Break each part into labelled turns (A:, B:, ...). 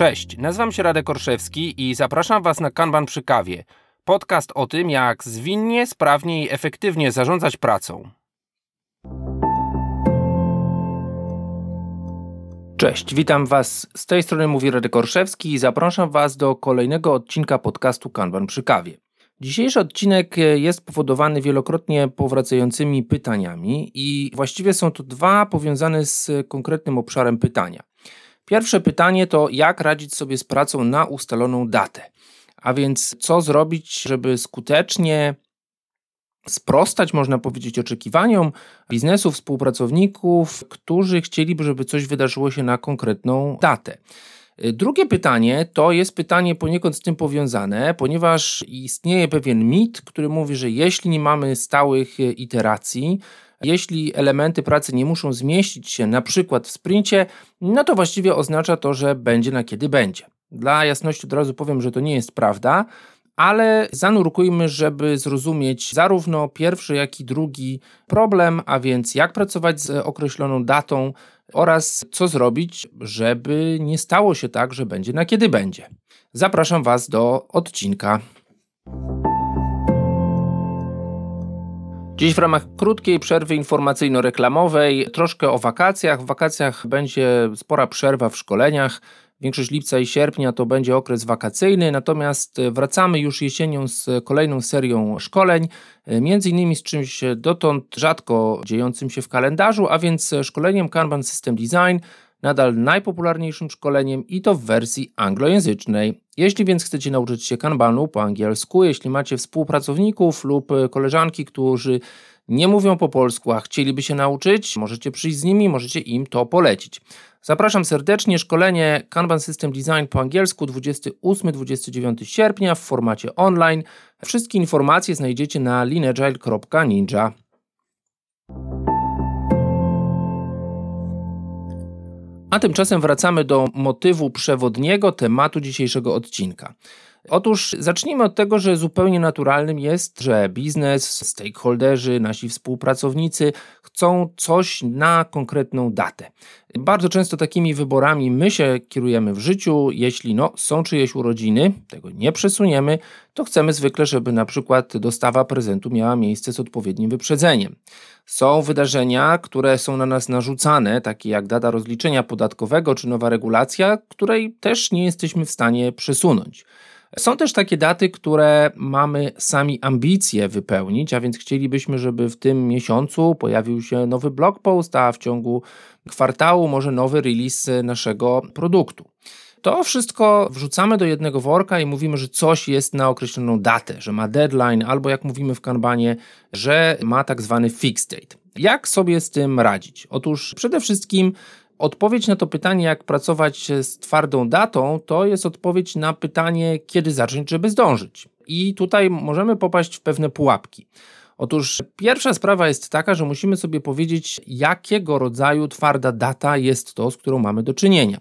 A: Cześć, nazywam się Radek Orszewski i zapraszam Was na Kanban przy kawie. Podcast o tym, jak zwinnie, sprawnie i efektywnie zarządzać pracą. Cześć, witam Was. Z tej strony mówi Radek Orszewski i zapraszam Was do kolejnego odcinka podcastu Kanban przy kawie. Dzisiejszy odcinek jest powodowany wielokrotnie powracającymi pytaniami i właściwie są to dwa powiązane z konkretnym obszarem pytania. Pierwsze pytanie to jak radzić sobie z pracą na ustaloną datę. A więc co zrobić, żeby skutecznie sprostać, można powiedzieć, oczekiwaniom biznesu, współpracowników, którzy chcieliby, żeby coś wydarzyło się na konkretną datę. Drugie pytanie to jest pytanie poniekąd z tym powiązane, ponieważ istnieje pewien mit, który mówi, że jeśli nie mamy stałych iteracji, jeśli elementy pracy nie muszą zmieścić się na przykład w sprincie, no to właściwie oznacza to, że będzie na kiedy będzie. Dla jasności od razu powiem, że to nie jest prawda, ale zanurkujmy, żeby zrozumieć zarówno pierwszy, jak i drugi problem, a więc jak pracować z określoną datą oraz co zrobić, żeby nie stało się tak, że będzie na kiedy będzie. Zapraszam Was do odcinka. Dziś w ramach krótkiej przerwy informacyjno-reklamowej troszkę o wakacjach. W wakacjach będzie spora przerwa w szkoleniach. Większość lipca i sierpnia to będzie okres wakacyjny, natomiast wracamy już jesienią z kolejną serią szkoleń, między innymi z czymś dotąd rzadko dziejącym się w kalendarzu, a więc szkoleniem Kanban System Design, nadal najpopularniejszym szkoleniem i to w wersji anglojęzycznej. Jeśli więc chcecie nauczyć się kanbanu po angielsku, jeśli macie współpracowników lub koleżanki, którzy nie mówią po polsku, a chcieliby się nauczyć, możecie przyjść z nimi, możecie im to polecić. Zapraszam serdecznie. Szkolenie Kanban System Design po angielsku 28-29 sierpnia w formacie online. Wszystkie informacje znajdziecie na lineagile.ninja. A tymczasem wracamy do motywu przewodniego tematu dzisiejszego odcinka. Otóż zacznijmy od tego, że zupełnie naturalnym jest, że biznes, stakeholderzy, nasi współpracownicy chcą coś na konkretną datę. Bardzo często takimi wyborami my się kierujemy w życiu. Jeśli no, są czyjeś urodziny, tego nie przesuniemy, to chcemy zwykle, żeby na przykład dostawa prezentu miała miejsce z odpowiednim wyprzedzeniem. Są wydarzenia, które są na nas narzucane, takie jak data rozliczenia podatkowego czy nowa regulacja, której też nie jesteśmy w stanie przesunąć. Są też takie daty, które mamy sami ambicje wypełnić, a więc chcielibyśmy, żeby w tym miesiącu pojawił się nowy blog post, a w ciągu kwartału może nowy release naszego produktu. To wszystko wrzucamy do jednego worka i mówimy, że coś jest na określoną datę, że ma deadline, albo jak mówimy w kanbanie, że ma tak zwany fixed date. Jak sobie z tym radzić? Otóż przede wszystkim Odpowiedź na to pytanie, jak pracować z twardą datą, to jest odpowiedź na pytanie, kiedy zacząć, żeby zdążyć. I tutaj możemy popaść w pewne pułapki. Otóż pierwsza sprawa jest taka, że musimy sobie powiedzieć, jakiego rodzaju twarda data jest to, z którą mamy do czynienia.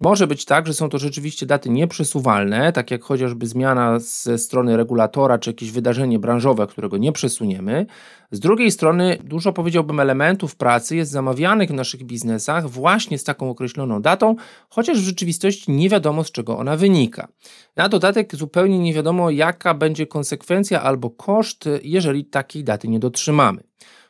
A: Może być tak, że są to rzeczywiście daty nieprzesuwalne, tak jak chociażby zmiana ze strony regulatora, czy jakieś wydarzenie branżowe, którego nie przesuniemy. Z drugiej strony, dużo powiedziałbym elementów pracy jest zamawianych w naszych biznesach właśnie z taką określoną datą, chociaż w rzeczywistości nie wiadomo z czego ona wynika. Na dodatek zupełnie nie wiadomo, jaka będzie konsekwencja albo koszt, jeżeli takiej daty nie dotrzymamy.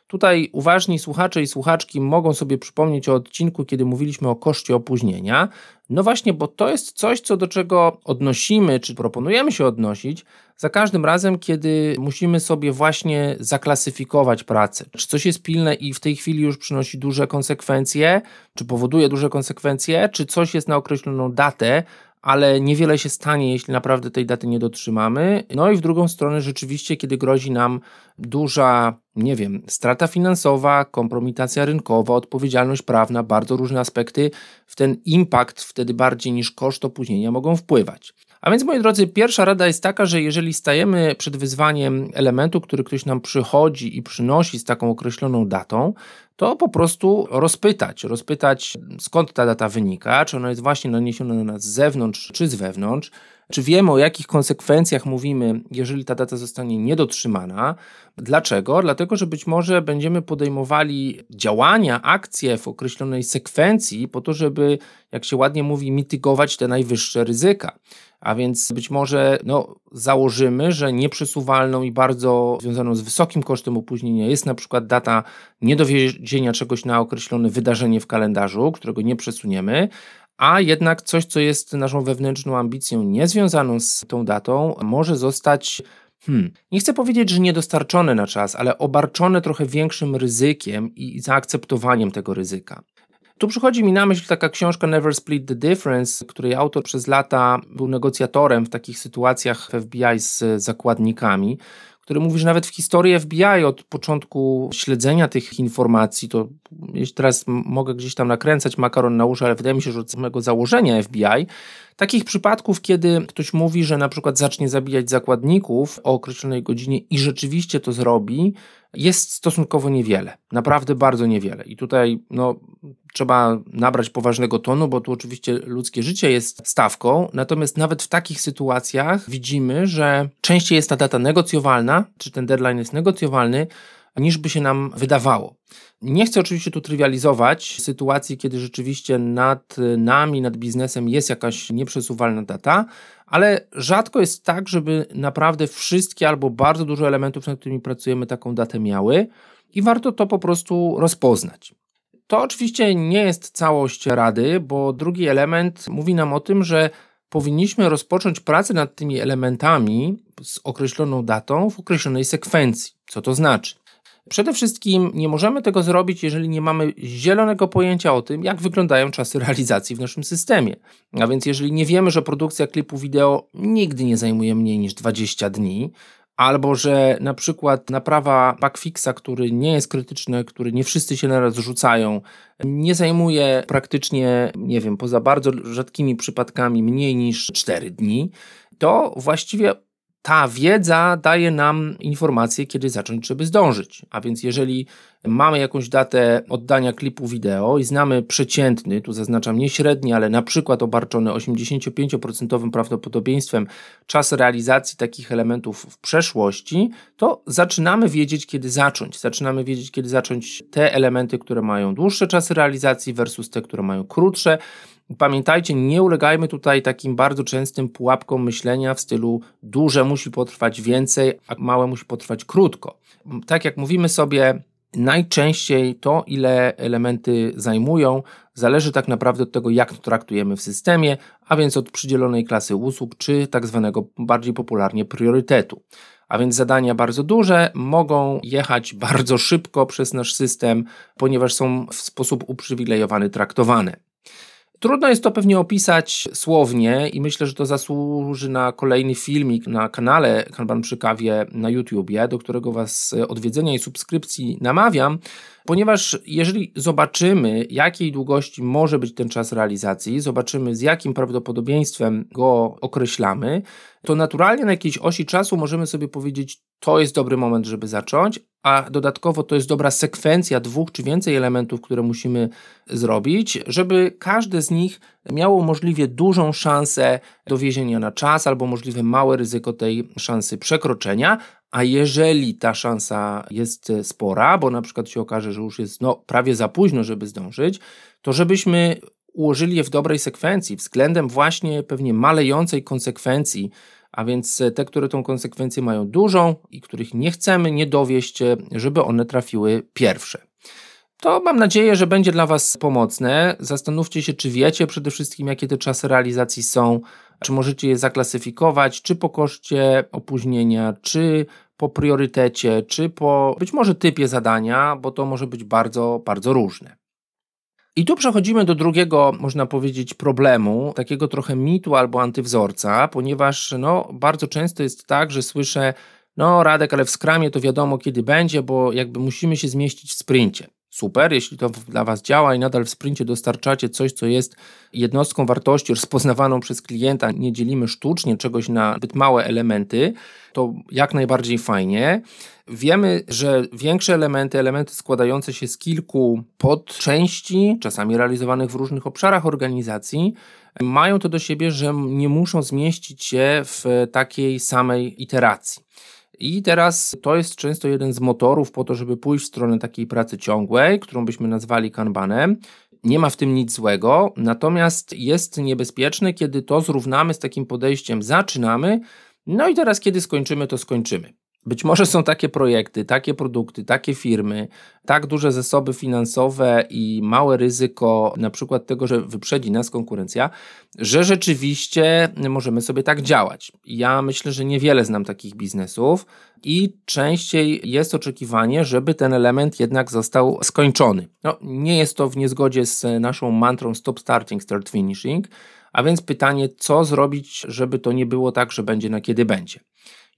A: Tutaj uważni słuchacze i słuchaczki mogą sobie przypomnieć o odcinku, kiedy mówiliśmy o koszcie opóźnienia. No właśnie, bo to jest coś, co do czego odnosimy, czy proponujemy się odnosić za każdym razem, kiedy musimy sobie właśnie zaklasyfikować pracę. Czy coś jest pilne i w tej chwili już przynosi duże konsekwencje, czy powoduje duże konsekwencje, czy coś jest na określoną datę, ale niewiele się stanie, jeśli naprawdę tej daty nie dotrzymamy. No i w drugą stronę, rzeczywiście, kiedy grozi nam duża, nie wiem, strata finansowa, kompromitacja rynkowa, odpowiedzialność prawna, bardzo różne aspekty, w ten impact wtedy bardziej niż koszt opóźnienia mogą wpływać. A więc, moi drodzy, pierwsza rada jest taka, że jeżeli stajemy przed wyzwaniem elementu, który ktoś nam przychodzi i przynosi z taką określoną datą, to po prostu rozpytać, rozpytać skąd ta data wynika, czy ona jest właśnie naniesiona na nas z zewnątrz, czy z wewnątrz, czy wiemy o jakich konsekwencjach mówimy, jeżeli ta data zostanie niedotrzymana. Dlaczego? Dlatego, że być może będziemy podejmowali działania, akcje w określonej sekwencji po to, żeby, jak się ładnie mówi, mitygować te najwyższe ryzyka. A więc być może no, założymy, że nieprzesuwalną i bardzo związaną z wysokim kosztem opóźnienia jest na przykład data niedowiezienia czegoś na określone wydarzenie w kalendarzu, którego nie przesuniemy, a jednak coś, co jest naszą wewnętrzną ambicją niezwiązaną z tą datą, może zostać Hmm. Nie chcę powiedzieć, że niedostarczone na czas, ale obarczone trochę większym ryzykiem i zaakceptowaniem tego ryzyka. Tu przychodzi mi na myśl taka książka Never Split the Difference, której autor przez lata był negocjatorem w takich sytuacjach w FBI z zakładnikami który mówi, że nawet w historii FBI od początku śledzenia tych informacji, to teraz mogę gdzieś tam nakręcać makaron na uszy, ale wydaje mi się, że od samego założenia FBI, takich przypadków, kiedy ktoś mówi, że na przykład zacznie zabijać zakładników o określonej godzinie i rzeczywiście to zrobi, jest stosunkowo niewiele. Naprawdę bardzo niewiele. I tutaj no, trzeba nabrać poważnego tonu, bo tu oczywiście ludzkie życie jest stawką. Natomiast nawet w takich sytuacjach widzimy, że częściej jest ta data negocjowalna, czy ten deadline jest negocjowalny, niż by się nam wydawało. Nie chcę oczywiście tu trywializować sytuacji, kiedy rzeczywiście nad nami, nad biznesem jest jakaś nieprzesuwalna data, ale rzadko jest tak, żeby naprawdę wszystkie albo bardzo dużo elementów, nad którymi pracujemy, taką datę miały i warto to po prostu rozpoznać. To oczywiście nie jest całość rady, bo drugi element mówi nam o tym, że powinniśmy rozpocząć pracę nad tymi elementami z określoną datą w określonej sekwencji. Co to znaczy? Przede wszystkim nie możemy tego zrobić, jeżeli nie mamy zielonego pojęcia o tym, jak wyglądają czasy realizacji w naszym systemie. A więc jeżeli nie wiemy, że produkcja klipu wideo nigdy nie zajmuje mniej niż 20 dni, albo że na przykład naprawa bugfixa, który nie jest krytyczny, który nie wszyscy się naraz rzucają, nie zajmuje praktycznie, nie wiem, poza bardzo rzadkimi przypadkami mniej niż 4 dni, to właściwie ta wiedza daje nam informację, kiedy zacząć, żeby zdążyć. A więc jeżeli mamy jakąś datę oddania klipu wideo i znamy przeciętny, tu zaznaczam nie średni, ale na przykład obarczony 85% prawdopodobieństwem czas realizacji takich elementów w przeszłości, to zaczynamy wiedzieć, kiedy zacząć. Zaczynamy wiedzieć, kiedy zacząć te elementy, które mają dłuższe czasy realizacji versus te, które mają krótsze. Pamiętajcie, nie ulegajmy tutaj takim bardzo częstym pułapkom myślenia w stylu duże musi potrwać więcej, a małe musi potrwać krótko. Tak jak mówimy sobie, najczęściej to, ile elementy zajmują, zależy tak naprawdę od tego, jak to traktujemy w systemie, a więc od przydzielonej klasy usług, czy tak zwanego bardziej popularnie priorytetu. A więc zadania bardzo duże mogą jechać bardzo szybko przez nasz system, ponieważ są w sposób uprzywilejowany traktowane. Trudno jest to pewnie opisać słownie i myślę, że to zasłuży na kolejny filmik na kanale Kanban przy kawie na YouTubie, do którego Was odwiedzenia i subskrypcji namawiam, ponieważ jeżeli zobaczymy, jakiej długości może być ten czas realizacji, zobaczymy z jakim prawdopodobieństwem go określamy, to naturalnie na jakiejś osi czasu możemy sobie powiedzieć, to jest dobry moment, żeby zacząć, a dodatkowo to jest dobra sekwencja dwóch czy więcej elementów, które musimy zrobić, żeby każde z nich miało możliwie dużą szansę dowiezienia na czas albo możliwe małe ryzyko tej szansy przekroczenia, a jeżeli ta szansa jest spora, bo na przykład się okaże, że już jest no, prawie za późno, żeby zdążyć, to żebyśmy ułożyli je w dobrej sekwencji, względem właśnie pewnie malejącej konsekwencji, a więc te, które tą konsekwencję mają dużą i których nie chcemy nie dowieść, żeby one trafiły pierwsze. To mam nadzieję, że będzie dla Was pomocne. Zastanówcie się, czy wiecie przede wszystkim, jakie te czasy realizacji są, czy możecie je zaklasyfikować, czy po koszcie opóźnienia, czy po priorytecie, czy po być może typie zadania, bo to może być bardzo, bardzo różne. I tu przechodzimy do drugiego, można powiedzieć, problemu, takiego trochę mitu albo antywzorca, ponieważ no, bardzo często jest tak, że słyszę, no Radek, ale w skramie to wiadomo kiedy będzie, bo jakby musimy się zmieścić w sprincie. Super. Jeśli to dla Was działa i nadal w sprincie dostarczacie coś, co jest jednostką wartości rozpoznawaną przez klienta, nie dzielimy sztucznie czegoś na zbyt małe elementy, to jak najbardziej fajnie. Wiemy, że większe elementy, elementy składające się z kilku podczęści, czasami realizowanych w różnych obszarach organizacji, mają to do siebie, że nie muszą zmieścić się w takiej samej iteracji. I teraz to jest często jeden z motorów po to, żeby pójść w stronę takiej pracy ciągłej, którą byśmy nazwali kanbanem. Nie ma w tym nic złego, natomiast jest niebezpieczne, kiedy to zrównamy z takim podejściem zaczynamy, no i teraz kiedy skończymy, to skończymy. Być może są takie projekty, takie produkty, takie firmy, tak duże zasoby finansowe i małe ryzyko, na przykład tego, że wyprzedzi nas konkurencja, że rzeczywiście możemy sobie tak działać. Ja myślę, że niewiele znam takich biznesów i częściej jest oczekiwanie, żeby ten element jednak został skończony. No, nie jest to w niezgodzie z naszą mantrą stop starting, start finishing, a więc pytanie, co zrobić, żeby to nie było tak, że będzie na kiedy będzie.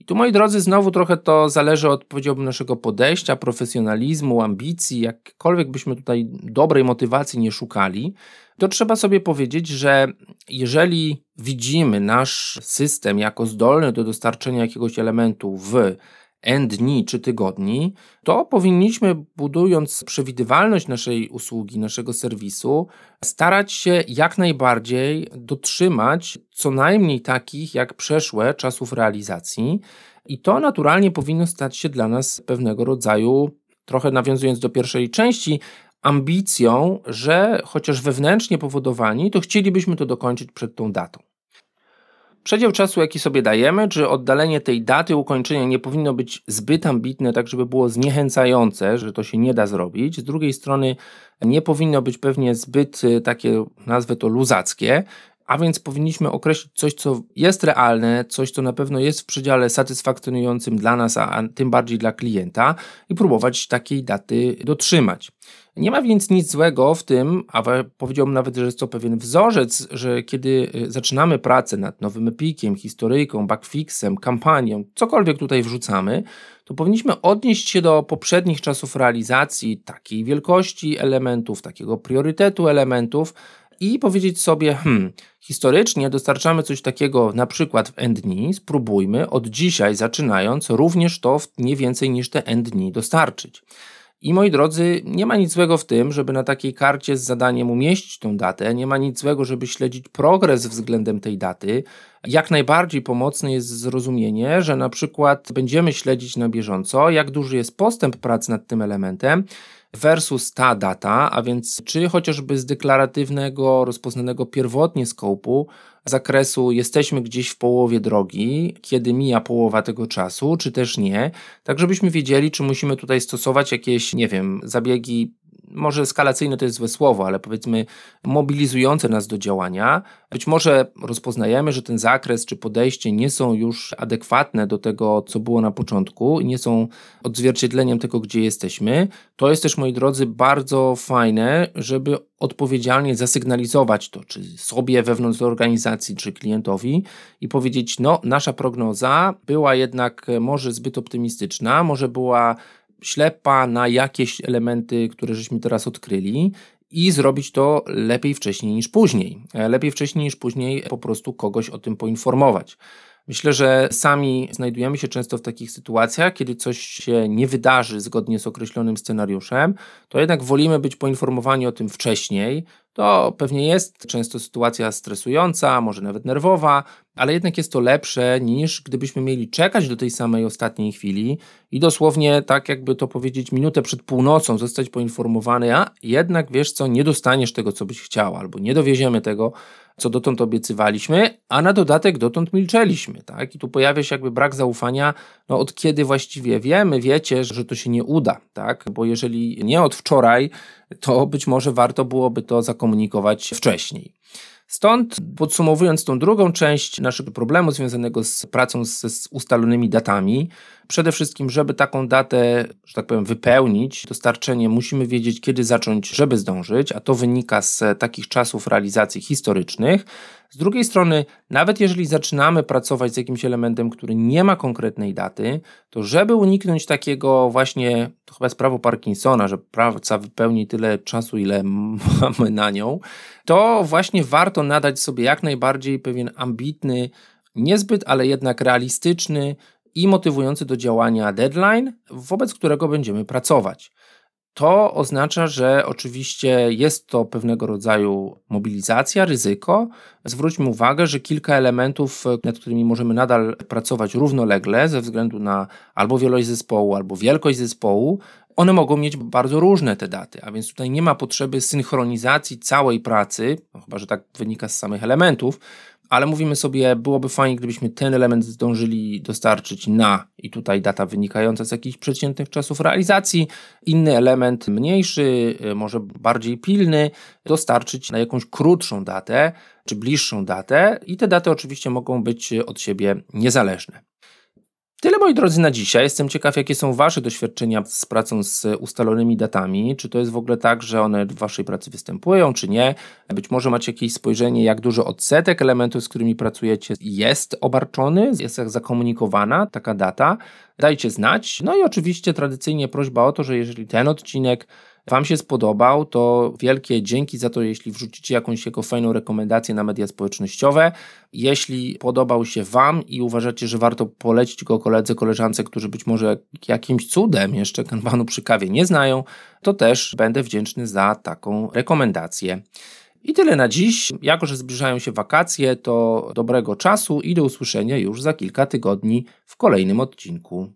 A: I tu, moi drodzy, znowu trochę to zależy od, powiedziałbym, naszego podejścia, profesjonalizmu, ambicji, jakkolwiek byśmy tutaj dobrej motywacji nie szukali, to trzeba sobie powiedzieć, że jeżeli widzimy nasz system jako zdolny do dostarczenia jakiegoś elementu w N dni czy tygodni, to powinniśmy, budując przewidywalność naszej usługi, naszego serwisu, starać się jak najbardziej dotrzymać co najmniej takich jak przeszłe czasów realizacji. I to naturalnie powinno stać się dla nas pewnego rodzaju, trochę nawiązując do pierwszej części, ambicją, że chociaż wewnętrznie powodowani, to chcielibyśmy to dokończyć przed tą datą. Przedział czasu, jaki sobie dajemy, czy oddalenie tej daty ukończenia nie powinno być zbyt ambitne, tak żeby było zniechęcające, że to się nie da zrobić. Z drugiej strony nie powinno być pewnie zbyt y, takie, nazwę to luzackie, a więc powinniśmy określić coś, co jest realne, coś, co na pewno jest w przedziale satysfakcjonującym dla nas, a tym bardziej dla klienta i próbować takiej daty dotrzymać. Nie ma więc nic złego w tym, a powiedziałbym nawet, że jest to pewien wzorzec, że kiedy y, zaczynamy pracę nad nowym epikiem, historyjką, backfixem, kampanią, cokolwiek tutaj wrzucamy, to powinniśmy odnieść się do poprzednich czasów realizacji takiej wielkości elementów, takiego priorytetu elementów, i powiedzieć sobie, hmm, historycznie dostarczamy coś takiego na przykład w n dni, spróbujmy od dzisiaj zaczynając również to w nie więcej niż te n dni dostarczyć. I moi drodzy, nie ma nic złego w tym, żeby na takiej karcie z zadaniem umieścić tą datę, nie ma nic złego, żeby śledzić progres względem tej daty. Jak najbardziej pomocne jest zrozumienie, że na przykład będziemy śledzić na bieżąco, jak duży jest postęp prac nad tym elementem, versus ta data, a więc czy chociażby z deklaratywnego, rozpoznanego pierwotnie skopu zakresu jesteśmy gdzieś w połowie drogi, kiedy mija połowa tego czasu, czy też nie, tak żebyśmy wiedzieli, czy musimy tutaj stosować jakieś, nie wiem, zabiegi może eskalacyjne to jest złe słowo, ale powiedzmy mobilizujące nas do działania. Być może rozpoznajemy, że ten zakres czy podejście nie są już adekwatne do tego, co było na początku i nie są odzwierciedleniem tego, gdzie jesteśmy. To jest też, moi drodzy, bardzo fajne, żeby odpowiedzialnie zasygnalizować to, czy sobie wewnątrz organizacji, czy klientowi i powiedzieć, no, nasza prognoza była jednak może zbyt optymistyczna, może była ślepa na jakieś elementy, które żeśmy teraz odkryli i zrobić to lepiej wcześniej niż później. E, lepiej wcześniej niż później po prostu kogoś o tym poinformować. Myślę, że sami znajdujemy się często w takich sytuacjach, kiedy coś się nie wydarzy zgodnie z określonym scenariuszem, to jednak wolimy być poinformowani o tym wcześniej. To pewnie jest często sytuacja stresująca, może nawet nerwowa, ale jednak jest to lepsze niż gdybyśmy mieli czekać do tej samej ostatniej chwili i dosłownie tak jakby to powiedzieć minutę przed północą zostać poinformowany, a jednak wiesz co, nie dostaniesz tego, co byś chciał, albo nie dowieziemy tego, co dotąd obiecywaliśmy, a na dodatek dotąd milczeliśmy, tak? I tu pojawia się jakby brak zaufania, no od kiedy właściwie wiemy, wiecie, że to się nie uda, tak? Bo jeżeli nie od wczoraj, to być może warto byłoby to zakomunikować wcześniej. Stąd podsumowując tą drugą część naszego problemu związanego z pracą z, z ustalonymi datami, Przede wszystkim, żeby taką datę, że tak powiem, wypełnić, dostarczenie, musimy wiedzieć, kiedy zacząć, żeby zdążyć, a to wynika z takich czasów realizacji historycznych. Z drugiej strony, nawet jeżeli zaczynamy pracować z jakimś elementem, który nie ma konkretnej daty, to żeby uniknąć takiego właśnie, to chyba jest prawo Parkinsona, że praca wypełni tyle czasu, ile mamy na nią, to właśnie warto nadać sobie jak najbardziej pewien ambitny, niezbyt, ale jednak realistyczny i motywujący do działania deadline, wobec którego będziemy pracować. To oznacza, że oczywiście jest to pewnego rodzaju mobilizacja, ryzyko. Zwróćmy uwagę, że kilka elementów, nad którymi możemy nadal pracować równolegle, ze względu na albo wielość zespołu, albo wielkość zespołu, one mogą mieć bardzo różne te daty, a więc tutaj nie ma potrzeby synchronizacji całej pracy, no chyba że tak wynika z samych elementów, ale mówimy sobie, byłoby fajnie, gdybyśmy ten element zdążyli dostarczyć na, i tutaj data wynikająca z jakichś przeciętnych czasów realizacji, inny element mniejszy, y, może bardziej pilny, dostarczyć na jakąś krótszą datę, czy bliższą datę, i te daty oczywiście mogą być od siebie niezależne. Tyle moi drodzy na dzisiaj. Jestem ciekaw, jakie są Wasze doświadczenia z pracą z ustalonymi datami. Czy to jest w ogóle tak, że one w Waszej pracy występują, czy nie? Być może macie jakieś spojrzenie, jak dużo odsetek elementów, z którymi pracujecie, jest obarczony, jest zakomunikowana taka data. Dajcie znać. No i oczywiście tradycyjnie prośba o to, że jeżeli ten odcinek Wam się spodobał, to wielkie dzięki za to, jeśli wrzucicie jakąś jego fajną rekomendację na media społecznościowe. Jeśli podobał się Wam i uważacie, że warto polecić go koledze, koleżance, którzy być może jakimś cudem jeszcze kanbanu przy kawie nie znają, to też będę wdzięczny za taką rekomendację. I tyle na dziś. Jako, że zbliżają się wakacje, to dobrego czasu i do usłyszenia już za kilka tygodni w kolejnym odcinku.